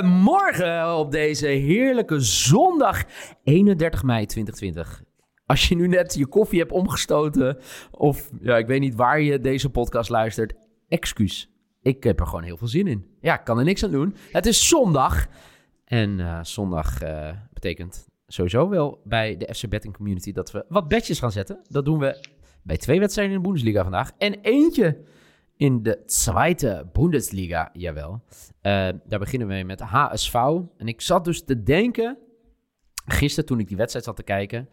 Goedemorgen op deze heerlijke zondag 31 mei 2020. Als je nu net je koffie hebt omgestoten of ja, ik weet niet waar je deze podcast luistert, excuus. Ik heb er gewoon heel veel zin in. Ja, ik kan er niks aan doen. Het is zondag en eh, zondag eh, betekent sowieso wel bij de FC Betting Community dat we wat bedjes gaan zetten. Dat doen we bij twee wedstrijden in de Bundesliga vandaag en eentje in de Zweite Bundesliga, jawel. Uh, daar beginnen we met HSV. En ik zat dus te denken, gisteren toen ik die wedstrijd zat te kijken,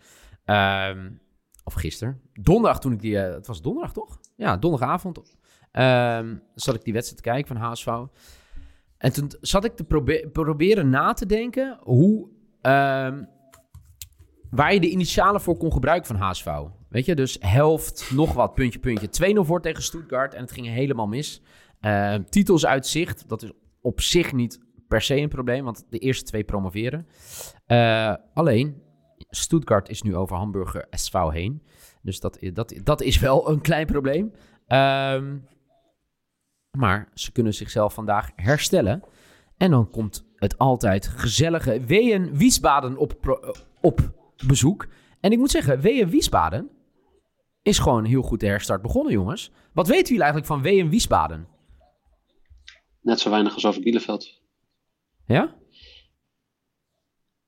uh, of gisteren, donderdag toen ik die, uh, het was donderdag toch? Ja, donderdagavond uh, zat ik die wedstrijd te kijken van HSV. En toen zat ik te probe proberen na te denken hoe, ehm, waar je de initialen voor kon gebruiken van HSV. Weet je, dus helft, nog wat, puntje, puntje. 2-0 voor tegen Stuttgart en het ging helemaal mis. Uh, titels uit zicht, dat is op zich niet per se een probleem, want de eerste twee promoveren. Uh, alleen, Stuttgart is nu over Hamburger SV heen. Dus dat, dat, dat is wel een klein probleem. Uh, maar ze kunnen zichzelf vandaag herstellen. En dan komt het altijd gezellige Ween Wiesbaden op, op bezoek. En ik moet zeggen, Ween Wiesbaden is gewoon heel goed de herstart begonnen, jongens. Wat weten jullie eigenlijk van WM Wiesbaden? Net zo weinig als over Bielefeld. Ja? Oké.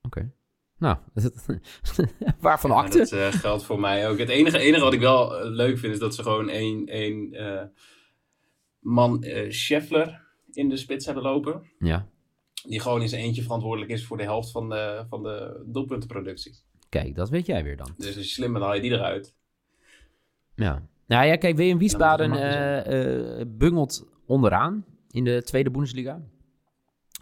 Okay. Nou, waarvan acte? Ja, dat uh, geldt voor mij ook. Het enige, enige wat ik wel uh, leuk vind is dat ze gewoon één, één uh, man, Scheffler, in de spits hebben lopen. Ja. Die gewoon in zijn eentje verantwoordelijk is voor de helft van de, van de doelpuntenproductie. Kijk, dat weet jij weer dan. Dus als je slim bent, haal je die eruit. Ja. Nou ja, kijk, WM Wiesbaden uh, uh, bungelt onderaan in de tweede Bundesliga.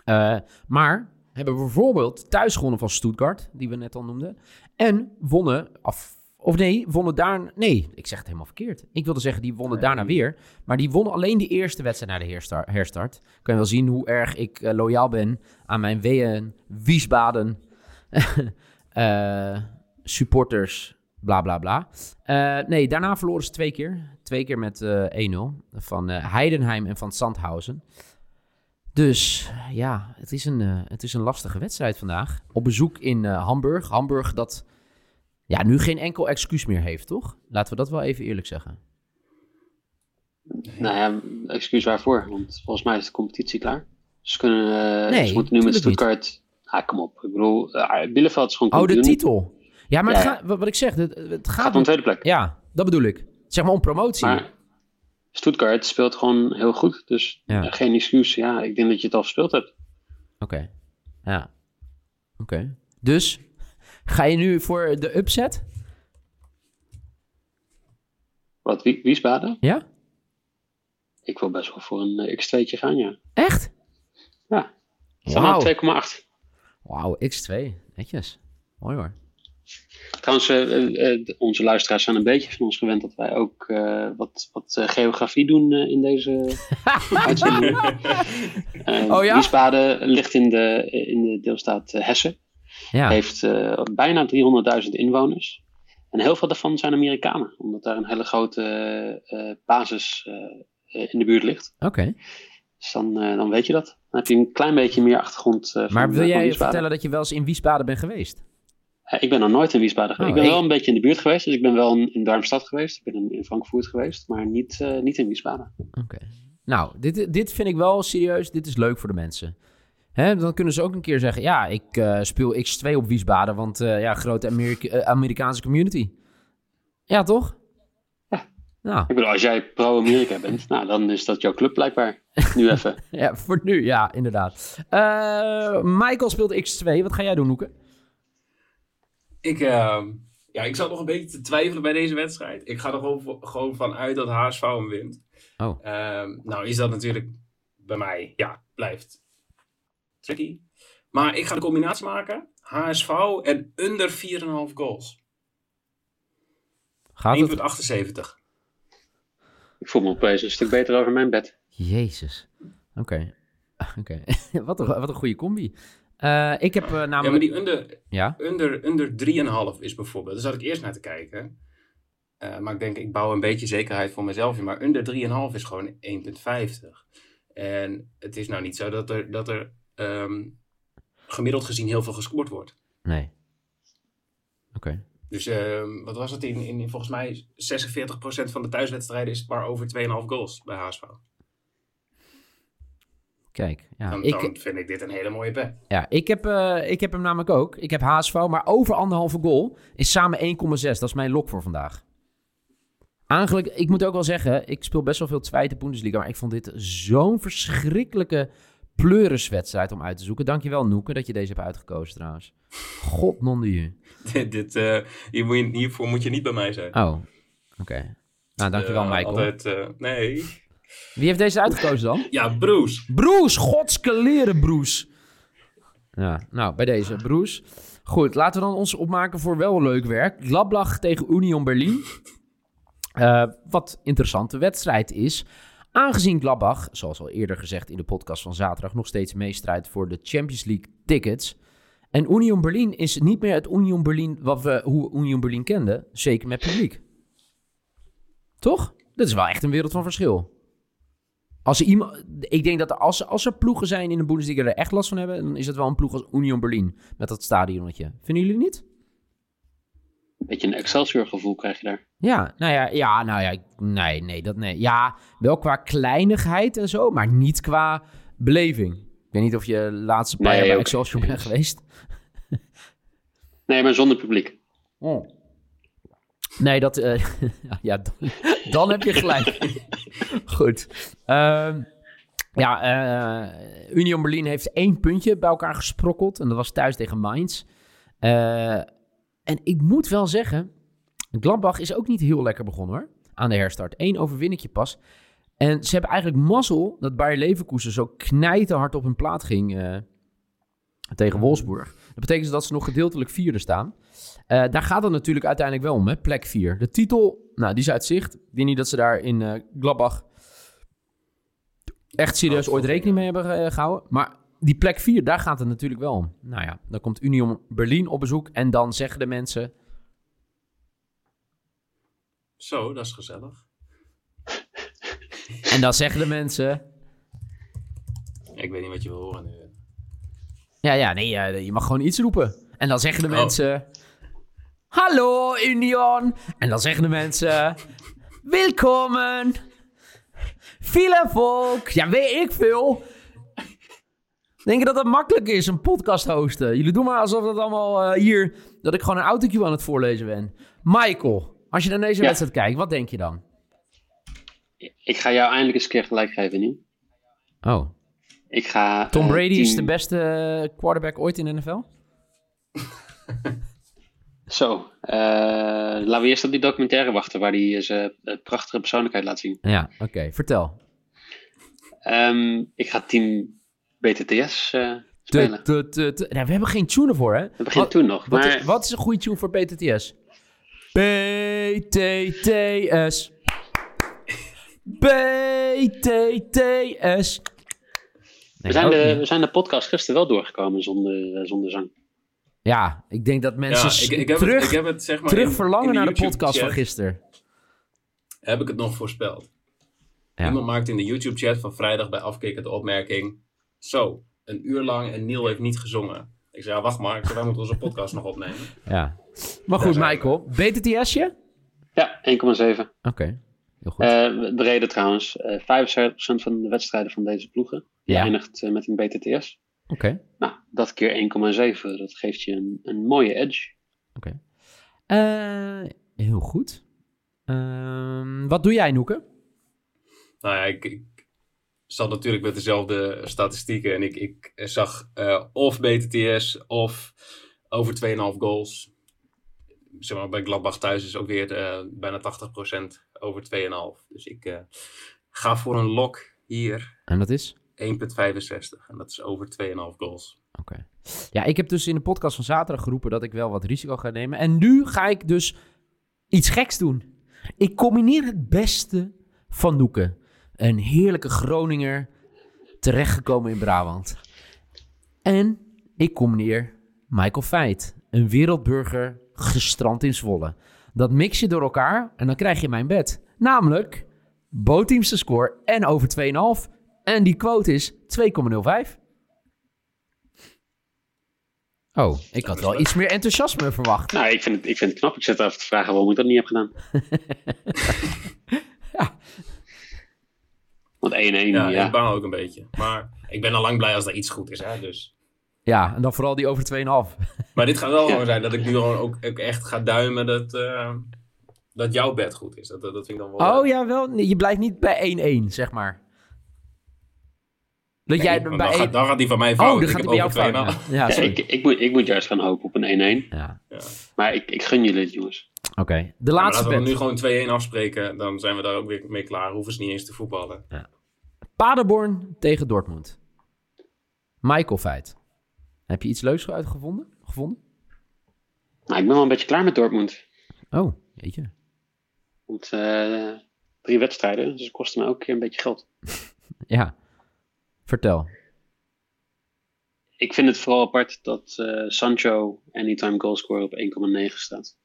Uh, maar hebben bijvoorbeeld thuis gewonnen van Stuttgart, die we net al noemden. En wonnen, of, of nee, wonnen daar... Nee, ik zeg het helemaal verkeerd. Ik wilde zeggen, die wonnen nee. daarna weer. Maar die wonnen alleen de eerste wedstrijd na de herstart. herstart. Kan je wel zien hoe erg ik loyaal ben aan mijn WM Wiesbaden supporters bla bla bla. Uh, nee, daarna verloren ze twee keer. Twee keer met uh, 1-0 van uh, Heidenheim en van Sandhausen. Dus ja, het is, een, het is een lastige wedstrijd vandaag. Op bezoek in Hamburg. Hamburg dat ja, nu geen enkel excuus meer heeft, toch? Laten we dat wel even eerlijk zeggen. Nou ja, excuus waarvoor? Want volgens mij is de competitie klaar. Ze, kunnen, nee, ze moeten nu met Stuttgart... Ah, kom op. Ik bedoel, Bielefeld is gewoon Oh, de titel. Ja, maar ja, het gaat, wat ik zeg, het, het gaat, om tweede plek. Ja, dat bedoel ik. Zeg maar om promotie. Maar Stuttgart speelt gewoon heel goed. Dus ja. geen excuus. Ja, ik denk dat je het al gespeeld hebt. Oké. Okay. Ja. Oké. Okay. Dus ga je nu voor de upset? Wat, wie, Wiesbaden? Ja. Ik wil best wel voor een X2'tje gaan, ja. Echt? Ja. Wow. 2,8. Wauw, X2. Netjes. Mooi hoor. Trouwens, uh, uh, onze luisteraars zijn een beetje van ons gewend dat wij ook wat, wat geografie doen in deze uitzending. oh ja? Wiesbaden ligt in de, in de deelstaat Hessen. Ja. Heeft bijna 300.000 inwoners. En heel veel daarvan zijn Amerikanen, omdat daar een hele grote basis in de buurt ligt. Oké. Okay. Dus dan, dan weet je dat. Dan heb je een klein beetje meer achtergrond. maar wil jij vertellen dat je wel eens in Wiesbaden bent geweest? Ik ben nog nooit in Wiesbaden geweest. Oh, ik ben wel een beetje in de buurt geweest. Dus ik ben wel in Darmstad geweest. Ik ben in, in Frankfurt geweest. Maar niet, uh, niet in Wiesbaden. Oké. Okay. Nou, dit, dit vind ik wel serieus. Dit is leuk voor de mensen. Hè, dan kunnen ze ook een keer zeggen... Ja, ik uh, speel X2 op Wiesbaden. Want uh, ja, grote Amerika Amerikaanse community. Ja, toch? Ja. Nou. Ik bedoel, als jij pro-Amerika bent... nou, dan is dat jouw club blijkbaar. Nu even. ja, voor nu. Ja, inderdaad. Michael speelt X2. Wat ga jij doen, Noeke? Ik, uh, ja, ik zat nog een beetje te twijfelen bij deze wedstrijd. Ik ga er gewoon, gewoon van uit dat HSV hem wint. Oh. Uh, nou is dat natuurlijk bij mij, ja, blijft tricky. Maar ik ga de combinatie maken. HSV en onder 4,5 goals. Gaat 1,78. Ik voel me opeens een stuk beter over mijn bed. Jezus. Oké. Okay. Oké. Okay. wat, een, wat een goede combi. Uh, ik heb uh, namelijk... Ja, maar die under, ja? under, under 3,5 is bijvoorbeeld... Daar zat ik eerst naar te kijken. Uh, maar ik denk, ik bouw een beetje zekerheid voor mezelf in. Maar under 3,5 is gewoon 1,50. En het is nou niet zo dat er, dat er ehm, gemiddeld gezien heel veel gescoord wordt. Nee. Oké. Dus ehm, wat was het? In, in, volgens mij 46% van de thuiswedstrijden is maar over 2,5 goals bij HSV. Kijk, ja. Dan, ik, dan vind ik dit een hele mooie bet. ja ik, heb, eh, ik heb hem namelijk ook. Ik heb HSV, maar over anderhalve goal is samen 1,6. Dat is mijn lok voor vandaag. Eigenlijk, ik moet ook wel zeggen, ik speel best wel veel Tweede Bundesliga, maar ik vond dit zo'n verschrikkelijke pleuriswedstrijd om uit te zoeken. Dankjewel Noeke dat je deze hebt uitgekozen trouwens. God non de je. dit, eh, hier moet je, hiervoor moet je niet bij mij zijn. Oh, oké. Nou, dankjewel Eh, Michael. Altijd, nee. Wie heeft deze uitgekozen dan? Ja, Bruce. Broes, godskeleren Broes. Ja, nou, bij deze, Broes. Goed, laten we dan ons opmaken voor wel leuk werk. Gladbach tegen Union Berlin. Eh, wat interessante wedstrijd is. Aangezien Gladbach, zoals al eerder gezegd in de podcast van zaterdag, nog steeds meestrijdt voor de Champions League tickets. En Union Berlin is niet meer het Union Berlin wat we hoe Union Berlin kenden. Zeker met publiek. Toch? Dat is wel echt een wereld van verschil. Als iemand, ik denk dat er, als, als er ploegen zijn in de Bundesliga die er echt last van hebben, dan is het wel een ploeg als Union Berlin met dat stadionnetje. Vinden jullie niet? Beetje een Excelsior gevoel krijg je daar. Ja, nou ja, ja, nou ja, nee, nee, dat nee. Ja, wel qua kleinigheid en zo, maar niet qua beleving. Ik weet niet of je de laatste paar Nee, jaar bij. Excelsior bent geweest. Nee, maar zonder publiek. Nee, dat, eh, ja, dan, dan heb je gelijk. Goed. Ehm, ja, eh, Union Berlin heeft één puntje bij elkaar gesprokkeld. En dat was thuis tegen Mainz. Eh, en ik moet wel zeggen, Gladbach is ook niet heel lekker begonnen hoor. Aan de herstart. Eén overwinningje pas. En ze hebben eigenlijk mazzel dat Bayer Leverkusen zo knijterhard op hun plaat ging tegen Wolfsburg. Dat betekent dus dat ze nog gedeeltelijk vierde staan. Eh, daar gaat het natuurlijk uiteindelijk wel om, hè? plek 4. De titel, nou, die is uit zicht. Ik denk niet dat ze daar in eh Gladbach echt serieus Oh, ooit rekening mee hebben eh, gehouden. Maar die plek 4, daar gaat het natuurlijk wel om. Nou ja, dan komt Union Berlin op bezoek en dan zeggen de mensen... Zo, dat is gezellig. En dan zeggen de mensen... Ik weet niet wat je wil horen nu. Ja, ja, nee, eh, je mag gewoon iets roepen. En dan zeggen de Oh. mensen... Hallo Union! En dan zeggen de mensen... Welkom! Veel volk! Ja, weet ik veel. Denk je dat dat makkelijk is, een podcast hosten? Jullie doen maar alsof dat allemaal eh, hier... Dat ik gewoon een autocue aan het voorlezen ben. Michael, als je naar deze Ja. wedstrijd kijkt, wat denk je dan? Ik ga jou eindelijk eens een keer gelijk geven, Nieuw. Oh, Ik ga... Tom eh, Brady is de beste eh, quarterback ooit in de NFL? Zo, eh, laten we eerst op die documentaire wachten waar hij zijn prachtige persoonlijkheid laat zien. Ja, oké, vertel. Ehm, ik ga team BTTS spelen. Nou, we hebben geen tune ervoor, hè? We beginnen Wat, toen nog, wat, maar is, wat is een goede tune voor BTTS? BTTS. BTTS. We, zijn de, niet. we zijn de podcast gisteren wel doorgekomen zonder, eh, zonder zang. Ja, ik denk dat mensen Ja, s- ik, ik, heb terug, het, ik heb het zeg maar terug in- verlangen in naar de podcast van gisteren. Heb ik het nog voorspeld. Ja. Iemand maakte in de YouTube chat van vrijdag bij afkikken de opmerking. Zo, een uur lang en Neil heeft niet gezongen. Ik zei, ja, wacht maar, wij moeten onze podcast nog opnemen. Ja. Maar goed. Michael. BTTSje? Ja, 1,7. Oké, heel goed. Eh, de reden trouwens, eh 75% van de wedstrijden van deze ploegen die Ja. eh, met een BTTS. Oké, Nou, dat keer 1,7, dat geeft je een, een mooie edge. oké. Eh, heel goed. Ehm, wat doe jij, Noeke? Nou ja, ik, ik zat natuurlijk met dezelfde statistieken. En ik, ik zag eh, of BTTS of over 2,5 goals. Zeg maar, bij Gladbach thuis is ook weer eh, bijna 80% over 2,5. Dus ik eh, ga voor een lock hier. En dat is? 1,65. En dat is over 2,5 goals. Oké. Ja, ik heb dus in de podcast van zaterdag geroepen dat ik wel wat risico ga nemen. En nu ga ik dus iets geks doen. Ik combineer het beste van Noeke. Een heerlijke Groninger, terechtgekomen in Brabant. En ik combineer Michael Feit, een wereldburger gestrand in Zwolle. Dat mix je door elkaar en dan krijg je mijn bed. Namelijk, bootteamste score en over 2,5. En die quote is 2,05. Oh, ik had wel iets meer enthousiasme verwacht. Nou, ik vind, het, ik vind het knap. Ik zit even te vragen waarom ik dat niet heb gedaan. Ja. Want 1-1, ja. Ja, ik bang ook een beetje. Maar ik ben al lang blij als er iets goed is, hè, dus... Ja, en dan vooral die over 2,5. Maar dit gaat wel Ja. gewoon zijn dat ik nu gewoon ook, ook echt ga duimen dat, eh, dat jouw bed goed is. Dat, dat, dat vind ik dan wel... Oh ja, wel. Nee, je blijft niet bij 1-1, zeg maar. Dat jij Nee, bij dan, 1... gaat, dan gaat die van mij fout. Oh, dan Ik gaat heb hij bij jou fout. 2,5. Ja, ja Ja, sorry. ik, ik, moet, ik moet juist gaan hopen op een 1-1. Ja. Ja. Maar ik, ik gun jullie het, jongens. Oké, de Ja, maar laatste laten we nu gewoon 2-1 afspreken. Dan zijn we daar ook weer mee klaar. Hoeven ze niet eens te voetballen. Paderborn tegen Dortmund. Michael Feit. Heb je iets leuks uitgevonden? Gevonden? Nou, ik ben wel een beetje klaar met Dortmund. Oh, jeetje. Want eh, drie wedstrijden, dus het kostte me keer een beetje geld. Ja. Vertel. Ik vind het vooral apart dat eh, Sancho anytime goalscorer op 1,9 staat.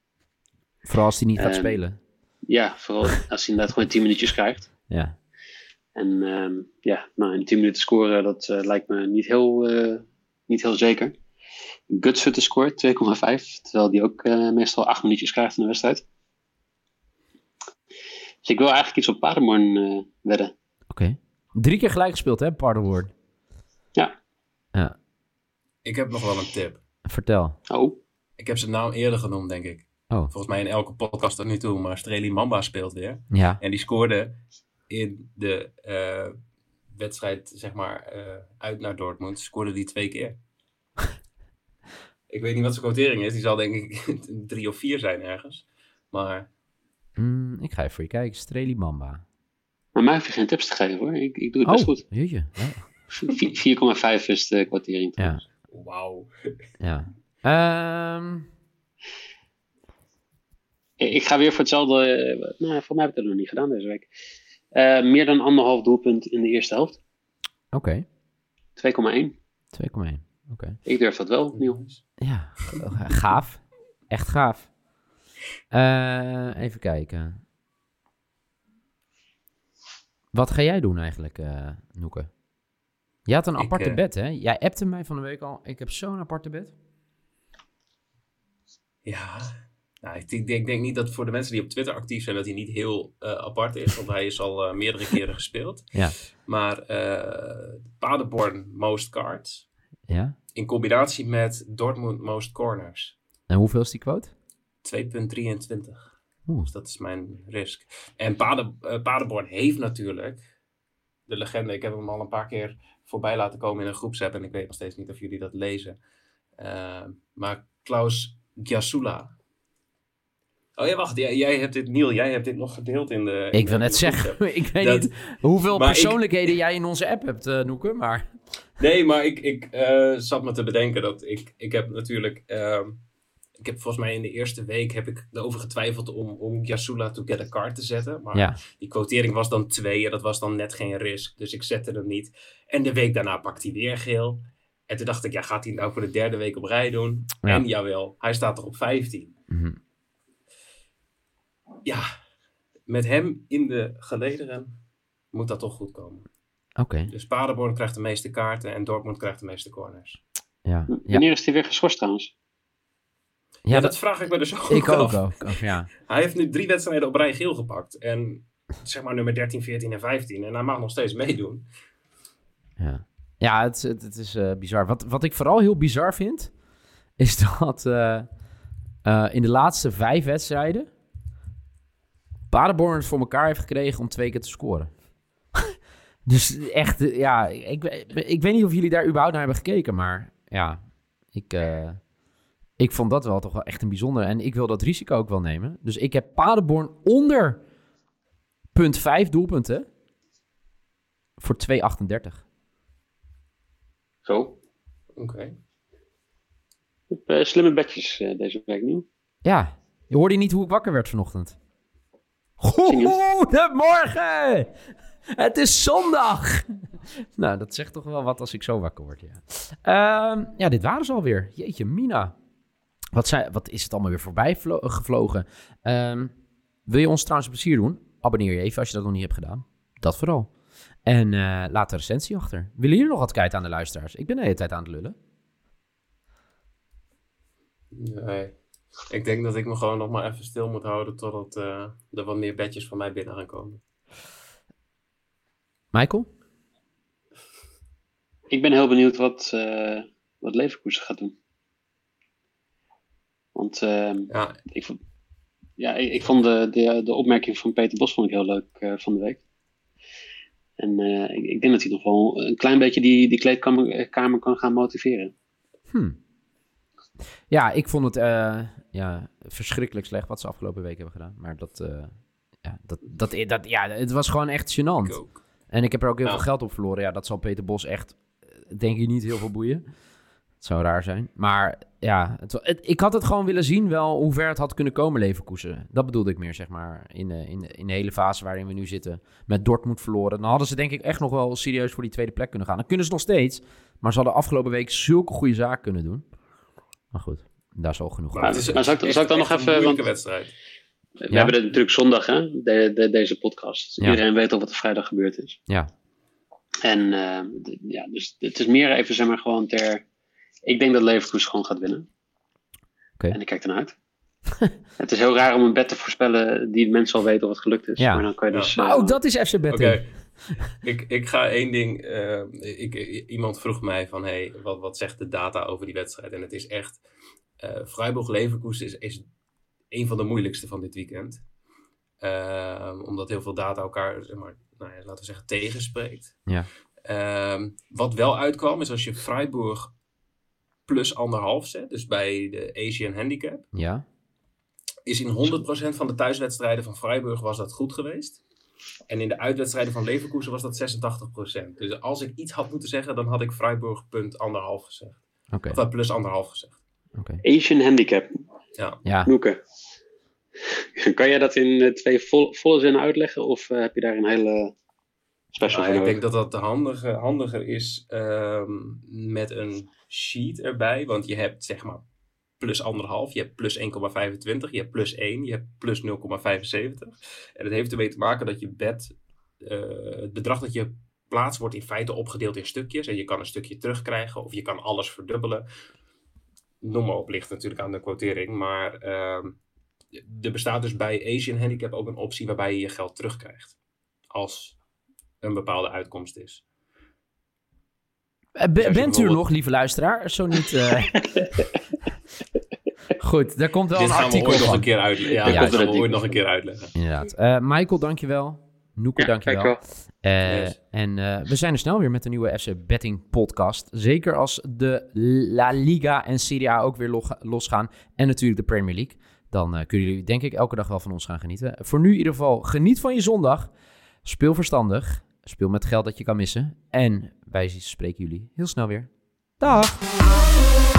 Vooral als hij niet gaat spelen. Ja, vooral als hij inderdaad gewoon 10 minuutjes krijgt. Ja. En ehm, ja, nou, in 10 minuten scoren, dat eh, lijkt me niet heel, eh, niet heel zeker. Gutsutter scoort 2,5, terwijl die ook meestal 8 minuutjes krijgt in de wedstrijd. Dus ik wil eigenlijk iets op Paderborn wedden. Oké. Drie keer gelijk gespeeld, hè, Paderborn? Ja. Ja. Ik heb nog wel een tip. Vertel. Oh, Ik heb ze naam eerder genoemd, denk ik. Oh. Volgens mij in elke podcast tot nu toe. Maar Streli Mamba speelt weer. Ja. En die scoorde in de eh, wedstrijd, zeg maar, eh, uit naar Dortmund. Scoorde die twee keer. ik weet niet wat zijn quotering is. Die zal denk ik drie of vier zijn ergens. Maar Mm, ik ga even voor je kijken. Streli Mamba. Maar mij hoef je geen tips te geven hoor. Ik, ik doe het best Oh, goed. jeetje. Ja. Vi- 4,5 is de kwartering. Ja. trouwens. wauw. ja. Ehm, Ik ga weer voor hetzelfde. eh, nou, voor mij heb ik dat nog niet gedaan deze week. Eh, meer dan anderhalf doelpunt in de eerste helft. 2,1. Oké. 2,1. Oké. Ik durf dat wel, Niel. Ja, gaaf. Echt gaaf. Eh, even kijken. Wat ga jij doen eigenlijk, eh Noeke? Je had een Ik, aparte eh, bed, hè? Jij appte mij van de week al. Ik heb zo'n aparte bed. Ja. Nou, ik, ik denk, denk niet dat voor de mensen die op Twitter actief zijn, dat hij niet heel eh, apart is. Want hij is al meerdere keren gespeeld. Ja. Maar Paderborn Most Cards. Ja? In combinatie met Dortmund Most Corners. En hoeveel is die quote? 2,23. Oeh. Dus dat is mijn risk. En Pade, eh, Paderborn heeft natuurlijk de legende. Ik heb hem al een paar keer voorbij laten komen in een groepsapp. En ik weet nog steeds niet of jullie dat lezen. Eh, maar Klaus Giasula. Oh ja, wacht. Jij, jij hebt dit, Niel, jij hebt dit nog gedeeld in de. in Ik wil net zeggen, ik weet Dat- niet hoeveel ik- persoonlijkheden jij in onze app hebt, eh Noeke, maar... Nee, maar ik, ik eh, zat me te bedenken dat ik, ik heb natuurlijk. ehm, ik heb volgens mij in de eerste week heb ik erover getwijfeld om, om Yasula to get a card te zetten. Maar Ja, die quotering was dan 2 en dat was dan net geen risk. Dus ik zette hem niet. En de week daarna pakt hij weer geel. En toen dacht ik, ja, gaat hij nou voor de derde week op rij doen? Ja. En jawel, hij staat er op 15. Mhm. Ja, met hem in de gelederen moet dat toch goed komen. oké. Dus Paderborn krijgt de meeste kaarten en Dortmund krijgt de meeste corners. Ja, ja. Wanneer is hij weer geschorst trouwens? Ja, ja dat, dat, vraag ik me dus ook ik ook, af. ook, ook, ja. Hij heeft nu drie wedstrijden op rij geel gepakt. En zeg maar nummer 13, 14 en 15. En hij mag nog steeds meedoen. Ja, ja het, het, het is eh, bizar. Wat, wat ik vooral heel bizar vind, is dat eh, eh, in de laatste vijf wedstrijden Paderborn het voor elkaar heeft gekregen om twee keer te scoren. dus echt, ja, ik, ik weet niet of jullie daar überhaupt naar hebben gekeken, maar ja, ik, ik vond dat wel toch wel echt een bijzondere. En ik wil dat risico ook wel nemen. Dus ik heb Paderborn onder punt 5 doelpunten voor 2,38. Zo. Oké. Eh, slimme bedjes eh, deze week, Niel. Ja, je hoorde niet hoe ik wakker werd vanochtend. Goedemorgen! Het is zondag! nou, dat zegt toch wel wat als ik zo wakker word, ja. Ehm, ja, dit waren ze alweer. Jeetje, Mina. Wat, zei, wat is het allemaal weer voorbij vlo- gevlogen? Ehm, wil je ons trouwens een plezier doen? Abonneer je even als je dat nog niet hebt gedaan. Dat vooral. En eh, laat een recensie achter. Willen jullie nog wat kwijt aan de luisteraars? Ik ben de hele tijd aan het lullen. Nee. Ik denk dat ik me gewoon nog maar even stil moet houden totdat uh, er wat meer bedjes van mij binnen gaan komen. Michael? Ik ben heel benieuwd wat, uh, wat Leverkusen gaat doen. Want uh, ja. ik, vond, ja, ik, ik, vond de, de, de opmerking van Peter Bos vond ik heel leuk uh, van de week. En ik, ik, denk dat hij nog wel een klein beetje die, die kleedkamer kamer kan gaan motiveren. Hmm. Ja, ik vond het uh, ja, verschrikkelijk slecht wat ze afgelopen week hebben gedaan. Maar dat, uh, ja, dat, dat, dat, ja, het was gewoon echt gênant. En ik heb er ook heel veel geld op verloren. Ja, dat zal Peter Bos echt, eh, denk ik, niet heel veel boeien. Het zou raar zijn. Maar ja, het, ik had het gewoon willen zien wel hoe ver het had kunnen komen, Leverkusen. Dat bedoelde ik meer, zeg maar, in de, in, de, in de hele fase waarin we nu zitten. Met Dortmund verloren. Dan hadden ze denk ik echt nog wel serieus voor die tweede plek kunnen gaan. Dan kunnen ze nog steeds. Maar ze hadden afgelopen week zulke goede zaken kunnen doen. Maar goed, daar is al genoeg maar, is, maar zal, ik, dan nog even... Een wedstrijd. We hebben het natuurlijk zondag, hè, de, de, deze podcast. Iedereen weet al wat er vrijdag gebeurd is. Ja. En uh, ja, dus het is meer even, zeg maar, gewoon ter... Ik denk dat Leverkusen gewoon gaat winnen. Oké. En ik kijk ernaar uit. het is heel raar om een bed te voorspellen die mensen al weten of het gelukt is. Ja. Maar dan kan je dus... Ja. Ook dat is FC Betting. Okay. ik, ik ga één ding. Uh, ik, iemand vroeg mij van: hey, wat, wat zegt de data over die wedstrijd? En het is echt. Uh, Freiburg-Leverkusen is, is een van de moeilijkste van dit weekend. Uh, omdat heel veel data elkaar, zeg maar, nou ja, laten we zeggen, tegenspreekt. Ja. Ehm, wat wel uitkwam, is als je Freiburg plus anderhalf zet, dus bij de Asian Handicap. Ja. Is in 100% van de thuiswedstrijden van Freiburg was dat goed geweest. En in de uitwedstrijden van Leverkusen was dat 86%. Dus als ik iets had moeten zeggen, dan had ik Freiburg punt anderhalf gezegd. Okay. Of plus anderhalf gezegd. Okay. Asian Handicap. Ja. ja. Noeke. Kan jij dat in twee vol, volle zinnen uitleggen? Of uh, heb je daar een hele special nou, Ik denk dat dat handiger, handiger is um, met een sheet erbij. Want je hebt zeg maar plus anderhalf, je hebt plus 1,25, je hebt plus 1, je hebt plus 0,75. En het heeft ermee te maken dat je bed, uh, het bedrag dat je plaatst, wordt in feite opgedeeld in stukjes. En je kan een stukje terugkrijgen of je kan alles verdubbelen. Noem maar op, ligt natuurlijk aan de quotering. Maar uh, er bestaat dus bij Asian Handicap ook een optie waarbij je je geld terugkrijgt. Als een bepaalde uitkomst is. Uh, bent u bijvoorbeeld... nog, lieve luisteraar? Zo niet. Uh... Goed, daar komt wel Dit een artikel we ooit nog een keer uitleggen. Ja, Ja, dat gaan we ooit nog een keer uitleggen. Inderdaad. Uh, Michael, dankjewel. Noeke, Ja, dankjewel. dankjewel. Eh, Yes. En eh, we zijn er snel weer met een nieuwe FC Betting podcast. Zeker als de La Liga en Serie A ook weer losgaan. En natuurlijk de Premier League. Dan eh, kunnen jullie denk ik elke dag wel van ons gaan genieten. Voor nu in ieder geval, geniet van je zondag. Speel verstandig. Speel met geld dat je kan missen. En wij spreken jullie heel snel weer. Dag!